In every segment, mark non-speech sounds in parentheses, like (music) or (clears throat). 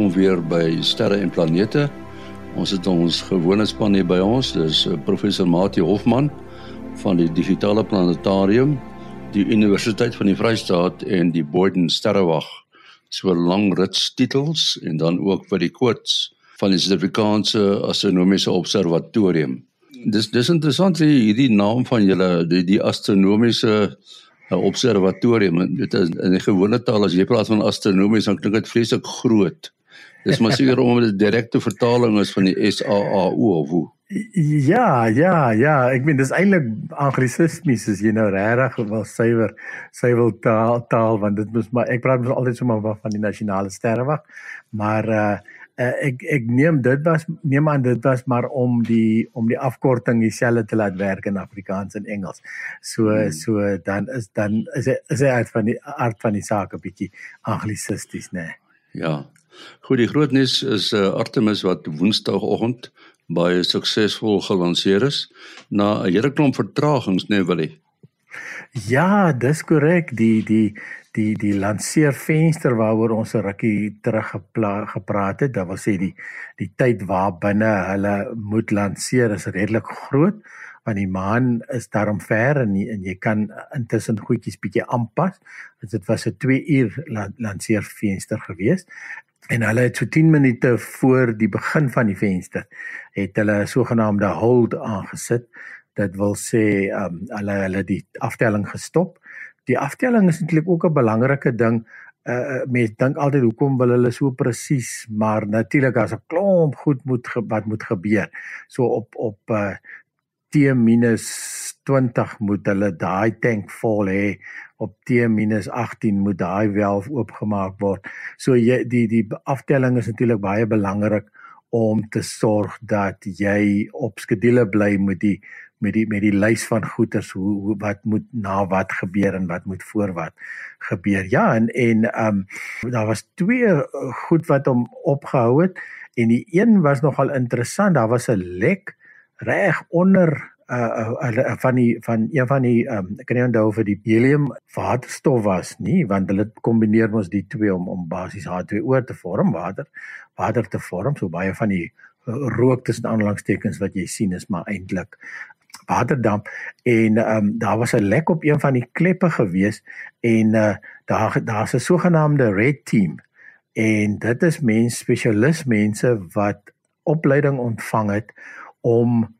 Welkom weer by Sterre en Planete. Ons het ons gewone span hier by ons. Dis eh, professor Mati Hofman van die Digitale Planetarium, die Universiteit van die Vrystaat en die Boyden Sterrewag. So lang rits titels en dan ook vir die quotes van die Suid-Afrikaanse Astronomiese Observatorium. Dis dis interessant hierdie naam van julle die, die astronomiese 'n observatorium. Dit is in die gewone taal as jy praat van astronomie, dan klink dit vreeslik groot. Dis maar seker om dit direkte vertaling is van die SAAO of hoe. Ja, ja, ja, ek meen dis eintlik anglisismies as jy nou regtig wil suiwer suiwer taal taal want dit moet maar ek praat mos altyd so maar van die nasionale sterrewag. Maar uh uh, ek ek neem dit was neem aan dit was maar om die om die afkorting dieselfde te laat werk in Afrikaans en Engels. So hmm. so dan is dan is hy is hy uit van die aard van die saak 'n bietjie anglisisties nê. Nee. Ja. Goed, die groot nuus is uh, Artemis wat Woensdagoggend baie suksesvol gelanseer is na 'n hele klomp vertragings nê nee, Willie. Ja, dis korrek. Die die die die lanseervenster waaroor ons 'n rukkie terug gepraat het, dit wil sê die die tyd waar binne hulle moet lanseer is redelik groot want die maan is daarom ver en, en jy kan intussen goedjies bietjie aanpas. Dit was 'n 2 uur lanseervenster geweest en hulle het so 10 minute voor die begin van die venster het hulle 'n sogenaamde hold aangesit. Dit wil sê um, hulle hulle die aftelling gestop die aftelling is eintlik ook 'n belangrike ding. Uh mense dink altyd hoekom wil hulle so presies, maar natuurlik as 'n klomp goed moet wat moet gebeur. So op op uh T-20 moet hulle daai tank vol hê. Op T-18 moet daai welf oopgemaak word. So jy die die aftelling is natuurlik baie belangrik om te sorg dat jy op skedule bly met die met die met die lys van goeders hoe, hoe wat moet na wat gebeur en wat moet voor wat gebeur. Ja, en en ehm um, daar was twee eh, goed wat hom opgehou het en die een was nogal interessant. Daar was 'n lek reg onder uh, uh van die van een van die um, ek kan nie onthou vir die helium waterstof was nie want hulle kombineer mos die twee om om basies H2O te vorm water water te vorm so baie van die rook tussen aanhalingstekens wat jy sien is maar eintlik waterdamp. En um, daar was 'n lek op een van die kleppe gewees en uh, daar daar's 'n sogenaamde red team en dit is mense spesialis mense wat opleiding ontvang het om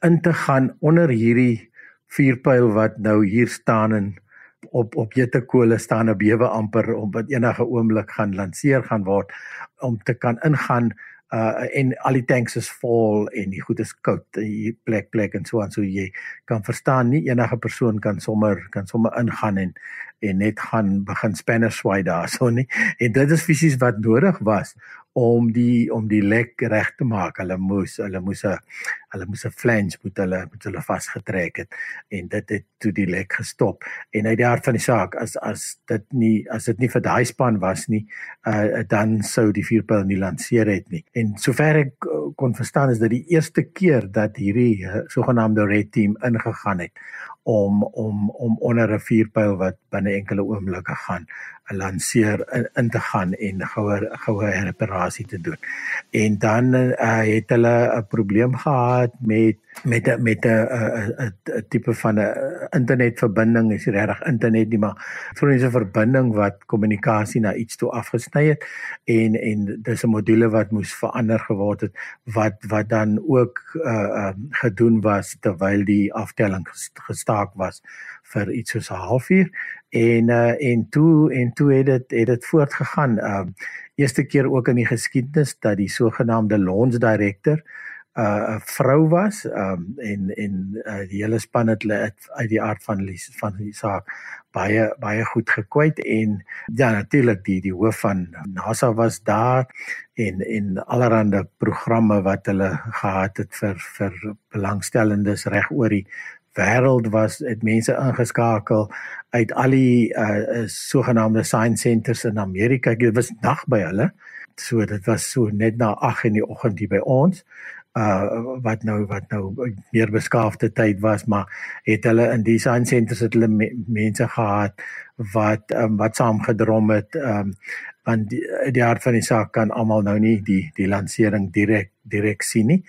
in te gaan onder hierdie vuurpyl wat nou hier staan en op op Jetekole staan 'n bewe amper om wat enige oomblik gaan lanseer gaan word om te kan ingaan uh en al die tanks is vol en die goed is koud die plek plek en so aan. So jy kan verstaan nie enige persoon kan sommer kan sommer ingaan en en net gaan begin spanner swaai daar so nie. En dit is fisies wat nodig was om die om die lek reg te maak. Hulle moes hulle moes 'n hulle moes 'n flange moet hulle moet hulle vasgetrek het en dit het toe die lek gestop. En uit die hart van die saak as as dit nie as dit nie vir daai span was nie, uh dan sou die vuurpyl nie lanseer het nie. En sover ek uh, kon verstaan is dit die eerste keer dat hierdie uh, sogenaamde red team ingegaan het om om om onder 'n vuurpyl wat binne enkele oomblikke gaan lanseer in, in te gaan en goue goue reparasie te doen. En dan uh, het hulle 'n probleem gehad met met a, met 'n 'n tipe van 'n internetverbinding, is regtig internet nie, maar elektroniese verbinding wat kommunikasie na iets toe afgesny het en en dis 'n module wat moes verander geword het wat wat dan ook uh, uh gedoen was terwyl die aftelling gestaak was vir iets soos 'n halfuur en uh, en toe en toe het dit het dit voortgegaan. Uh, eerste keer ook in die geskiedenis dat die sogenaamde launch director 'n uh, vrou was um, en en uh, die hele span het uit die aard van die, van die saak baie baie goed gekwyt en ja natuurlik die die hoof van NASA was daar en en allerlei programme wat hulle gehad het vir vir belangstellendes reg oor die wêreld was het mense ingeskakel uit al die uh, sogenaamde science centers in Amerika. Dit was nag by hulle. So dit was so net na 8 in die oggend hier by ons uh wat nou wat nou meer beskaafde tyd was maar het hulle in design centers het hulle me, mense gehad wat um, wat saamgedrom het um want die, die hart van die saak kan almal nou nie die die lansering direk direk sien nie.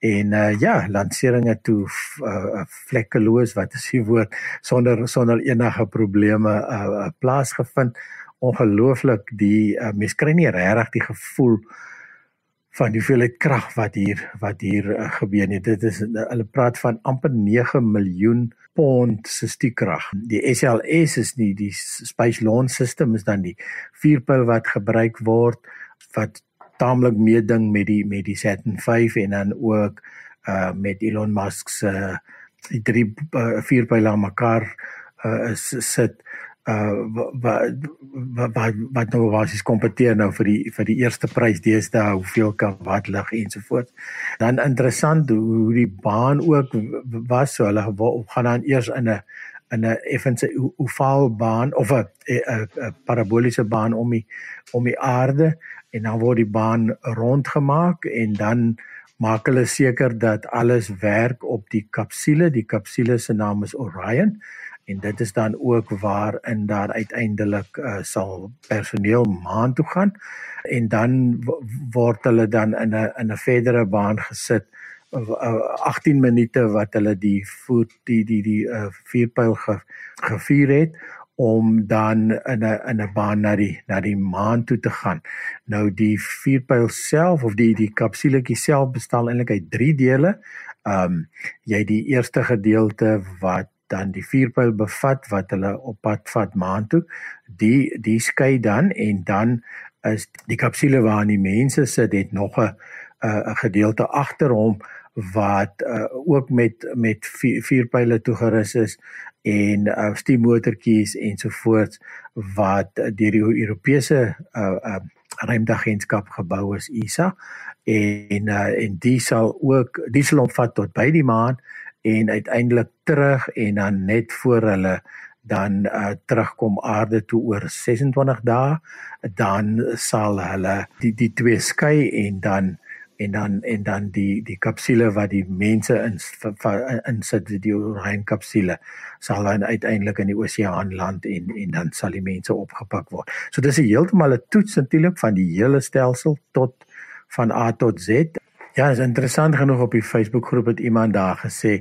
En uh ja lanseringe toe uh, vlekkeloos wat is die woord sonder sonder enige probleme uh plaasgevind. Ongelooflik die uh, mens kry nie regtig die gevoel van die hoeveelheid krag wat hier wat hier uh, gebeur nie dit is hulle praat van amper 9 miljoen pond se stiekrag. Die SLS is nie die Space Launch System is dan die vuurpyl wat gebruik word wat taamlik meeding met die met die Saturn 5 en dan ook uh met Elon Musk se uh, die drie uh, vuurpyle aan mekaar uh sit uh wat wat wat nou was is kompeteer nou vir die vir die eerste prys deesdae hoeveel kan wat lig ensovoorts. Dan interessant hoe die baan ook was so hulle gaan dan eers in 'n in 'n effense oval baan of 'n 'n paraboliese baan om die om die aarde en dan word die baan rondgemaak en dan maak hulle seker dat alles werk op die kapsule. Die kapsule se naam is Orion en dit is dan ook waar in daar uiteindelik uh, sal personeel maan toe gaan en dan word hulle dan in 'n in 'n verdere baan gesit uh, 18 minute wat hulle die voet die die die uh, vuurpyl ge, gevuur het om dan in 'n in 'n baan na die na die maan toe te gaan. Nou die vuurpyl self of die die kapsuletjie self bestaan eintlik uit 3 dele. Ehm um, jy die eerste gedeelte wat dan die vuurpyl bevat wat hulle op pad vat maan toe. Die die skei dan en dan is die kapsule waarin die mense sit het nog 'n 'n gedeelte agter hom wat uh, ook met met vuurpyle toegerus is en uh, steemmotortjies ensovoorts wat deur die Europese uh, uh, ruimteagentskap gebou is ESA en uh, en die sal ook die sal omvat tot by die maan en uiteindelik terug en dan net voor hulle dan uh, terugkom aarde toe oor 26 dae dan sal hulle die die twee skei en dan en dan en dan die die kapsule wat die mense in in sit die Orion kapsule sal dan uiteindelik in die oseaan land en en dan sal die mense opgepak word. So dis 'n heeltemal 'n toets natuurlik van die hele stelsel tot van A tot Z Ja, is interessant genoeg op die Facebook groep het iemand daar gesê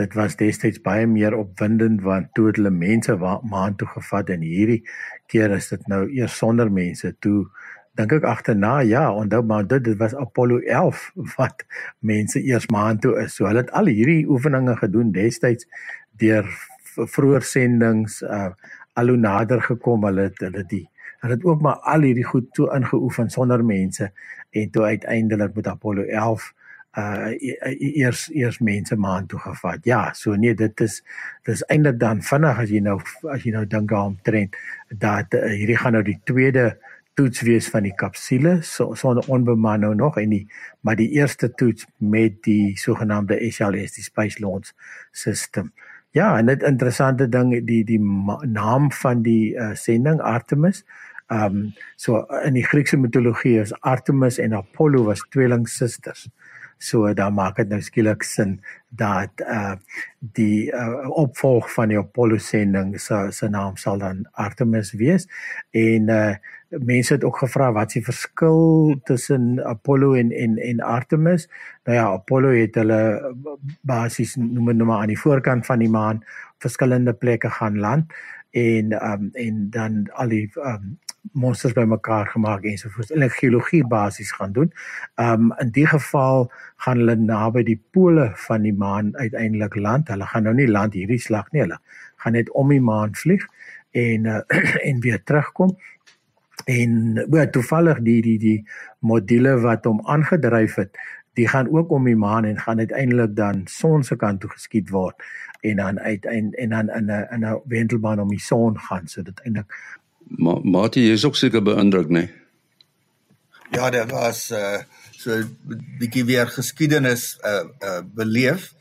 dit was destyds baie meer opwindend want toe het hulle mense maan toe gevat en hierdie keer is dit nou eers sonder mense toe dink ek agterna ja onthou maar dit dit was Apollo 11 wat mense eers maan toe is. So hulle het al hierdie oefeninge gedoen destyds deur vroeër sendings uh al hoe nader gekom hulle het hulle die hulle het ook maar al hierdie goed toe ingeoefen sonder mense en toe uiteindelik met Apollo 11 uh e, e, eers eers mense maan toe gevat. Ja, so nee, dit is dis eintlik dan vinnig as jy nou as jy nou dink aan trend dat uh, hierdie gaan nou die tweede toets wees van die kapsule so sonder onbeman nou nog en die maar die eerste toets met die sogenaamde SLS die Space Launch System. Ja, en dit interessante ding die die naam van die uh, sending Artemis Ehm um, so in die Griekse mitologie is Artemis en Apollo was tweelingsusters. So dan maak dit nou skielik sin dat uh die uh, opvolg van die Apollo sending se se naam sal dan Artemis wees en uh mense het ook gevra wat die verskil tussen Apollo en en en Artemis? Nou ja, Apollo het hulle basies noem dit nou maar aan die voorkant van die maan verskillende plekke gaan land en um en dan al die um monsters bymekaar gemaak en so voort. Hulle geologie basies gaan doen. Um in die geval gaan hulle naby die pole van die maan uiteindelik land. Hulle gaan nou nie land hierdie slag nie. Hulle gaan net om die maan vlieg en uh, (clears throat) en weer terugkom. En bo toevallig die die die module wat hom aangedryf het, die gaan ook om die maan en gaan uiteindelik dan son se kant toe geskiet word en dan uiteind en dan in 'n in 'n wentelbaan om die son gaan so dit eintlik Maar jy is ook seker beïndruk, né? Nee? Ja, dit was uh so 'n bietjie weer geskiedenis uh uh beleef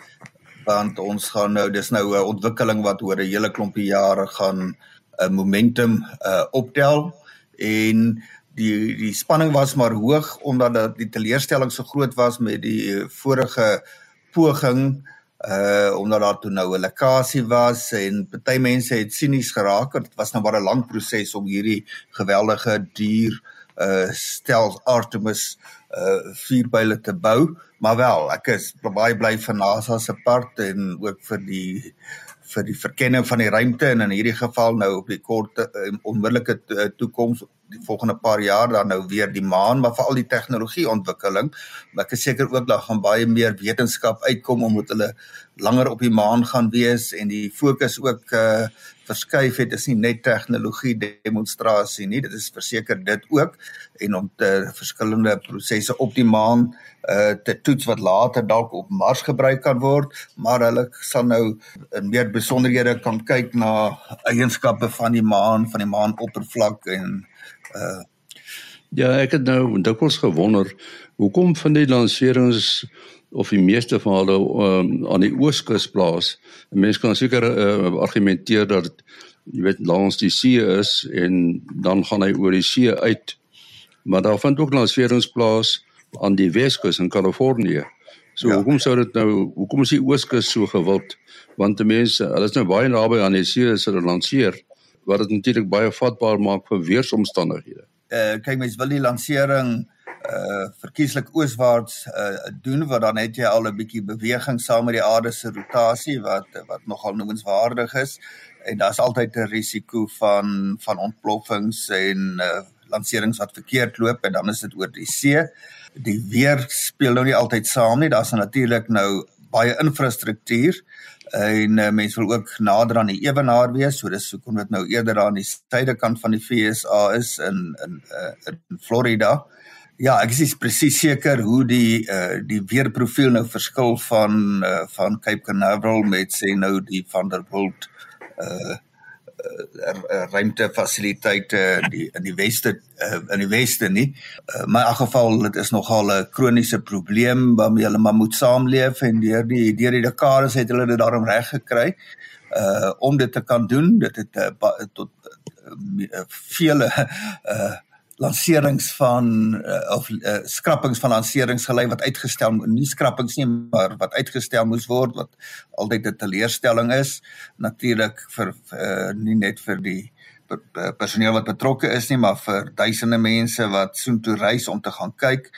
want ons gaan nou dis nou 'n ontwikkeling wat oor 'n hele klompie jare gaan 'n momentum uh optel en die die spanning was maar hoog omdat dat die teleurstelling so groot was met die vorige poging uh omdat daar toe nou 'n lekkasie was en party mense het sinies geraak dit was nou maar 'n lang proses om hierdie geweldige duur uh stel Artemis uh vuurpyle te bou. Maar wel ek is baie bly vir NASA se part en ook vir die vir die verkenning van die ruimte en in hierdie geval nou op die kort uh, onmiddellike uh, toekoms die volgende paar jaar dan nou weer die maan maar veral die tegnologie ontwikkeling ek is seker ook daar gaan baie meer wetenskap uitkom omdat hulle langer op die maan gaan wees en die fokus ook uh verskuif het. Is nie net tegnologie demonstrasie nie dit is verseker dit ook. En om te verskillende prosesse op die maan uh te toets wat later dalk op Mars gebruik kan word maar hulle sal nou in meer besonderhede kan kyk na eienskappe van die maan van die maanoppervlak en uh Ja, ek het nou dikwels gewonder hoekom van die lanserings of die meeste van hulle um, aan die ooskus plaas. Mense kan seker uh, argumenteer dat jy weet langs die see is en dan gaan hy oor die see uit. Maar daar vind ook lanserings plaas aan die weskus in Kalifornië. So ja. hoekom sou dit nou hoekom is die ooskus so gewild? Want die mense, hulle is nou baie naby aan die see as hulle lanseer wat dit natuurlik baie vatbaar maak vir weeromstandighede. Uh kyk mens wil die lansering uh verkieslik ooswaarts uh doen want dan het jy al 'n bietjie beweging saam met die aarde se rotasie wat wat nogal noemenswaardig is en daar's altyd 'n risiko van van ontploffings en uh lanserings wat verkeerd loop en dan is dit oor die see. Die weer speel nou nie altyd saam nie. Daar's natuurlik nou baie infrastruktuur en uh, mense wil ook nader aan die ewenaar wees, so dis hoekom dit nou eerder aan die suidekant van die FSA is in in uh, in Florida. Ja, ek is presies seker hoe die uh, die weerprofiel nou verskil van uh, van Cape Canaveral met sê nou die Vanderbilt uh, ruimtefasiliteite in die in die weste uh, in die weste nie. Uh, maar in elk geval dit is nogal 'n kroniese probleem waarmee hulle maar moet saamleef en deur die deur die dekades het hulle dit daarom reg gekry uh om dit te kan doen. Dit het uh, tot uh, vele uh lanserings van uh, of uh, skrappings van lanserings gelei wat uitgestel nie skrappings nie maar wat uitgestel moes word wat altyd 'n teleurstelling is. Natuurlik vir uh, nie net vir die personeel wat betrokke is nie maar vir duisende mense wat soontoe reis om te gaan kyk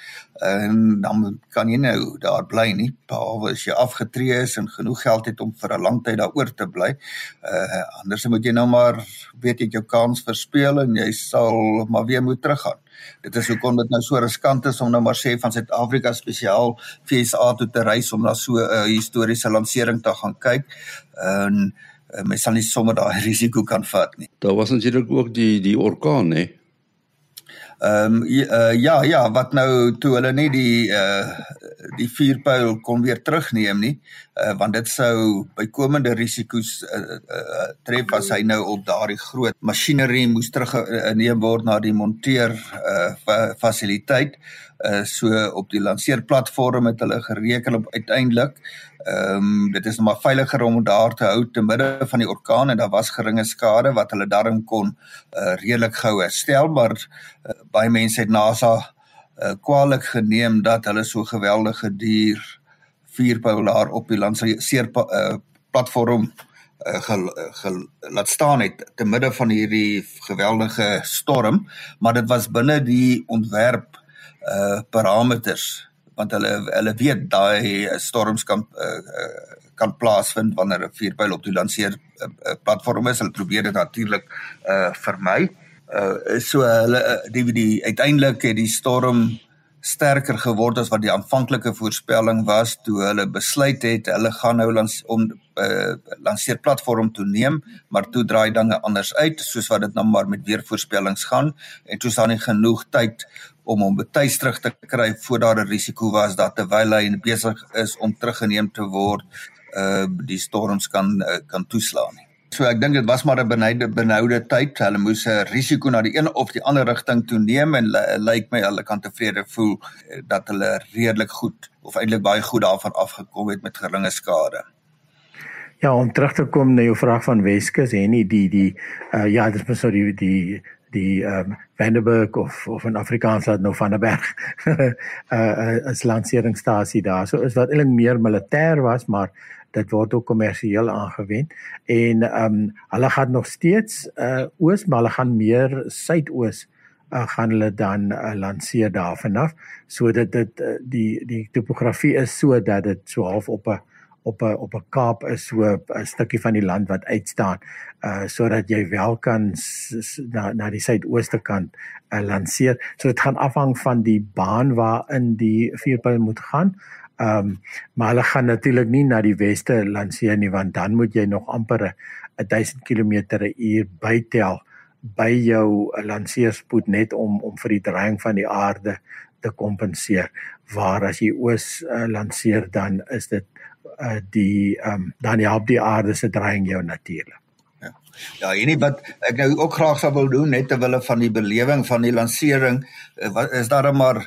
en dan kan jy nou daar bly nie behalwe as jy afgetree is en genoeg geld het om vir 'n lang tyd daaroor te bly. Uh anders moet jy nou maar weet jy jou kans verspeel en jy sal maar weer moet teruggaan. Dit is hoekom dit nou so riskant is om nou maar sê van Suid-Afrika spesiaal FSA toe te reis om na so 'n uh, historiese lansering te gaan kyk. En uh, uh, mens sal nie sommer daai (laughs) risiko kan vat nie. Daar was natuurlik ook die die orkaan, hè. Ehm um, uh, ja ja, wat nou toe hulle nie die uh die vuurpyl kon weer terugneem nie, uh, want dit sou bykomende risiko's uh, uh, tref as hy nou op daardie groot masjinerie moes teruggeneem word na die monteer uh fasiliteit. Uh so op die lanseerplatform het hulle gereken op uiteindelik. Ehm um, dit is nog maar veiliger om daar te hou te midde van die orkaan en daar was geringe skade wat hulle daarin kon uh, redelik gou herstel maar uh, baie mense het NASA uh, kwaliek geneem dat hulle so geweldige dier vierpoulaar op die landseer uh, platform uh, gel, gel, laat staan het te midde van hierdie geweldige storm maar dit was binne die ontwerp uh, parameters want hulle hulle weet daai storms kan uh, kan plaasvind wanneer 'n vuurpyl op die lanseer uh, platform is. Hulle probeer dit natuurlik uh vermy. Uh so hulle die die uiteindelik het die storm sterker geword as wat die aanvanklike voorspelling was toe hulle besluit het hulle gaan nou lans om uh, lanseer platform toe neem maar toe draai dinge anders uit soos wat dit nou maar met weer voorspellings gaan en toe staan nie genoeg tyd om hom betuis terug te kry voor daar 'n risiko was dat terwyl hy besig is om teruggeneem te word uh die storms kan uh, kan toeslaan nie So ek dink dit was maar 'n benoude benoude tyd. Hulle moes 'n risiko na die een of die ander rigting toe neem en lyk like my hulle kan tevrede voel eh, dat hulle redelik goed of eintlik baie goed daarvan afgekom het met geringe skade. Ja, om terug te kom na jou vraag van Weskus en nie die die uh, ja, dit is so die die die ehm um, Vandenberg of of in Afrikaans laat nou van der Berg uh, (laughs) uh, as lanseringsstasie daar. So is wat eintlik meer militêr was, maar dit word ook kommersieel aangewend en ehm um, hulle gaan nog steeds uh oos maar hulle gaan meer suidoos uh, gaan hulle dan uh, lanseer daarvan af sodat dit uh, die die topografie is sodat dit so half op 'n op 'n op 'n Kaap is so 'n stukkie van die land wat uitstaan uh sodat jy wel kan na na die suidooste kant uh, lanseer. So dit gaan afhang van die baan waarin die vuurpyl moet gaan. Ehm um, maar hulle gaan natuurlik nie na die weste lanseer nie want dan moet jy nog amper 1000 km/h bytel by jou lanseerspoed net om om vir die draaiing van die aarde te kompenseer. Waar as jy oos uh, lanseer dan is dit uh, die ehm um, dan help die aarde se draaiing jou natuurlik. Ja. Ja, en wat ek nou ook graag sou wil doen net ter wille van die belewing van die lansering, uh, wat is daar maar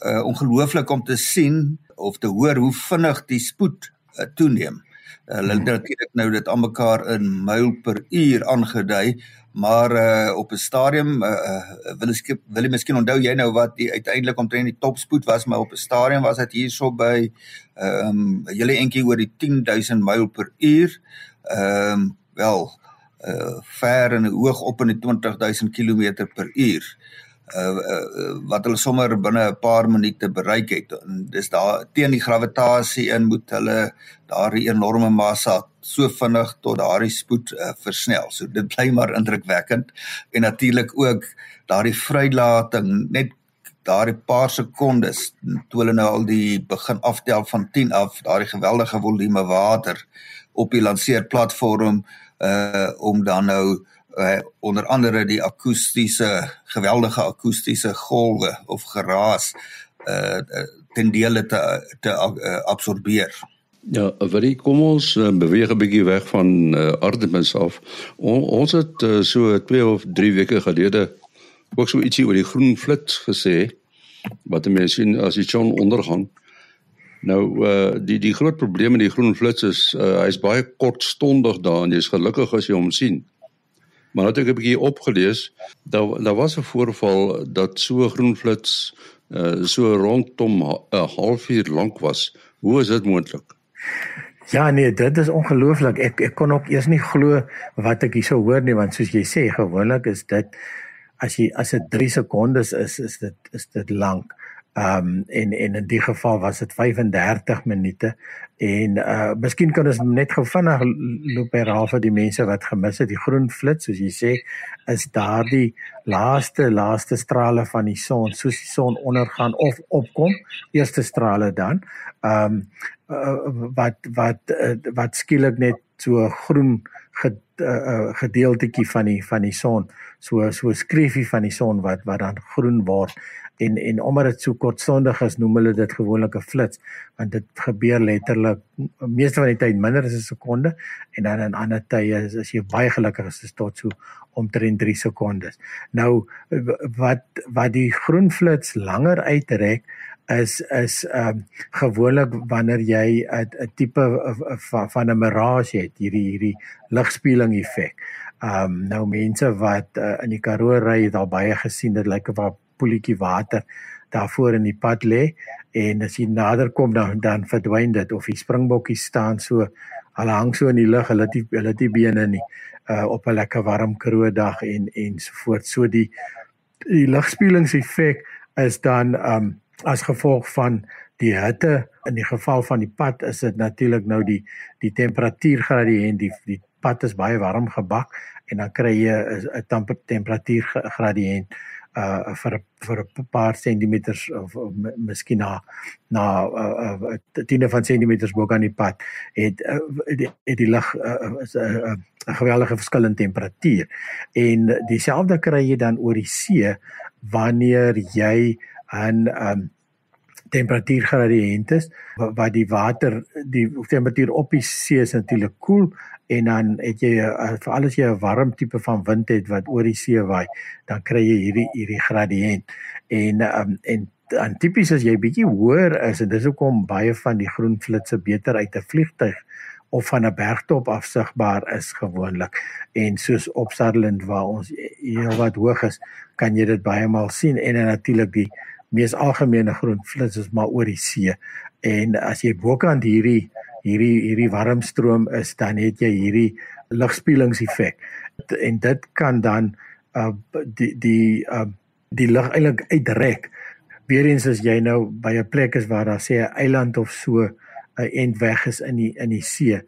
uh, ongelooflik om te sien of te hoor hoe vinnig die spoed uh, toeneem. Hulle uh, natuurlik nou dit aan mekaar in myl per uur aangedui, maar uh, op 'n stadium uh, wil ek wil ek miskien onthou jy nou wat die uiteindelik omtrent die topspoed was, maar op 'n stadium was dit hierso by ehm um, julle entjie oor die 10000 myl per uur. Ehm um, wel uh ver en hoog op in die 20000 km per uur. Uh, uh wat hulle sommer binne 'n paar minute bereik het. En dis daar teen die gravitasie in moet hulle daardie enorme massa so vinnig tot daardie spoed uh, versnel. So dit bly maar indrukwekkend en natuurlik ook daardie vrylating net daardie paar sekondes toe hulle nou al die begin aftel van 10 af daardie geweldige volume water op die lanseerplatform uh om dan nou uh, onder andere die akoestiese geweldige akoestiese golwe of geraas uh ten dele te te uh, absorbeer. Ja, vir kom ons uh, beweeg 'n bietjie weg van uh, Artemis af. On, ons het uh, so 2 of 3 weke gelede ook so ietsie oor die groen flits gesê wat mense sien as die son ondergaan. Nou uh die die groot probleem met die groen flits is uh, hy's baie kortstondig daar en jy's gelukkig as jy hom sien. Maar nou het ek 'n bietjie opgelees, daar daar was 'n voorval dat so 'n groen flits uh so rondom 'n halfuur lank was. Hoe is dit moontlik? Ja nee, dit is ongelooflik. Ek ek kon ook eers nie glo wat ek hierso hoor nie want soos jy sê, gewoonlik is dit as jy as dit 3 sekondes is, is dit is dit lank. Ehm um, en en in die geval was dit 35 minute en uh miskien kan ons net gou vinnig loop herhaal vir die mense wat gemis het. Die groen flits soos jy sê is daardie laaste laaste strale van die son. Soos die son ondergaan of opkom eerste strale dan. Ehm um, uh, wat wat uh, wat skielik net so groen uh, gedeeltetjie van die van die son. So so skreefie van die son wat wat dan groen word en en omdat dit so kortstondig is noem hulle dit gewoonlik 'n flits want dit gebeur letterlik meeste van die tyd minder as 'n sekonde en dan in ander tye is as jy baie gelukkig is is tot so omtrent 3 sekondes nou wat wat die groen flits langer uitrek is is ehm um, gewoonlik wanneer jy 'n tipe van 'n mirage het hierdie hierdie ligspieeling effek. Ehm um, nou mense wat uh, in die Karoo ry het al baie gesien dit lyk of 'n poeltjie water daarvoor in die pad lê en as jy nader kom dan dan verdwyn dit of die springbokkie staan so hulle hang so in die lug hulle het hulle nie bene nie uh, op 'n lekker warm Karoo dag en en so voort. So die die ligspielingseffek is dan um, as gevolg van die hitte in die geval van die pad is dit natuurlik nou die die temperatuurgradiënt die die pad is baie warm gebak en dan kry jy 'n temperatuurgradiënt uh vir vir 'n paar sentimeters of, of miskien na na uh, uh tiende van sentimeters bo aan die pad het uh, die, die lig uh, is 'n uh, uh, geweldige verskil in temperatuur. En dieselfde kry jy dan oor die see wanneer jy 'n um, temperatuurgradiënt is wat die water die temperatuur op die see is natuurlik koel en dan het jy uh, vir alles jy 'n warm tipe van wind het wat oor die see waai dan kry jy hierdie hierdie gradiënt en um, en en tipies as jy bietjie hoër is en dis hoekom baie van die groen flitsse beter uit 'n vliegtyg of van 'n bergtop af sigbaar is gewoonlik. En soos op Sutherland waar ons heel wat hoog is kan jy dit baie maal sien en natuurlik die mees algemene groenflits is maar oor die see en as jy bokant hierdie hierdie hierdie warmstroom is dan het jy hierdie ligspielingseffek en dit kan dan uh die die uh die lig eintlik uitrek Weerens as jy nou by 'n plek is waar daar sê 'n eiland of so 'n end weg is in die in die see.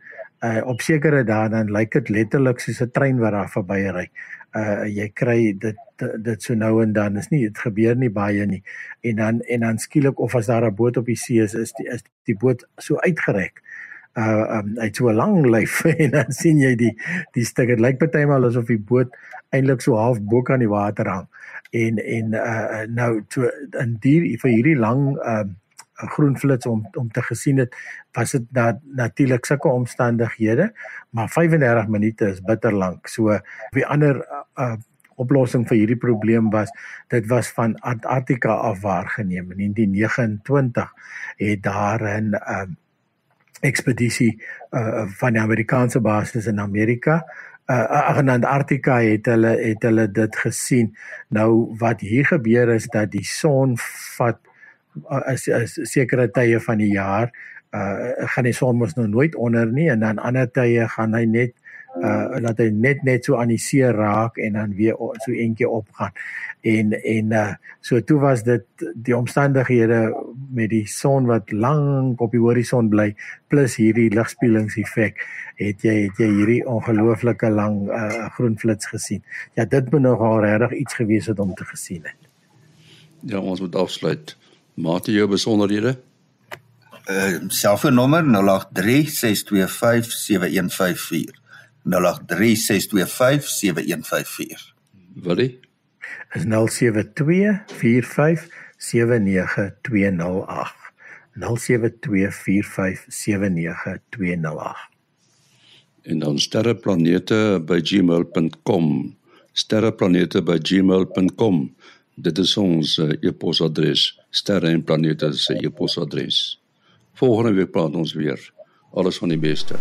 Uh op sekere dae dan lyk dit letterlik soos 'n trein wat daar verby ry. Uh jy kry dit dit so nou en dan is nie dit gebeur nie baie nie. En dan en dan skielik of as daar 'n boot op die see is, is die is die boot so uitgerek. Uh um hy't so 'n lang lyf (laughs) en dan sien jy die die stuk. Dit lyk maal asof die boot eintlik so half bo kan die water hang en en uh nou to in die vir hierdie lang uh groen flits om om te gesien het was dit na, natuurlik sulke omstandighede maar 35 minute is bitter lank so die ander uh oplossing vir hierdie probleem was dit was van Antarktika af waargeneem in 1929 het daar 'n um ekspedisie uh van die Amerikaanse basis in Amerika uh, in Antarktika het hulle het hulle dit gesien. Nou wat hier gebeur is dat die son vat as uh, sekere tye van die jaar uh gaan die son mos nou nooit onder nie en dan ander tye gaan hy net uh laat hy net net so aan die see raak en dan weer so eentjie opgaan. En en uh so toe was dit die omstandighede met die son wat lank op die horison bly plus hierdie ligspielingseffek het jy het jy hierdie ongelooflike lang uh groen flits gesien. Ja, dit moet nogal regtig iets gewees het om te gesien het. Ja, ons moet afsluit. Mate jou besonderhede. Uh selfoonnommer 0836257154. 0836257154. Willie is 0724579208. 0724579208. En dan sterreplanete by gmail.com. sterreplanete by gmail.com. Dit is ons uh, e-posadres. Sterre en planete se e-posadres. Volgende week praat ons weer. Alles van die beste.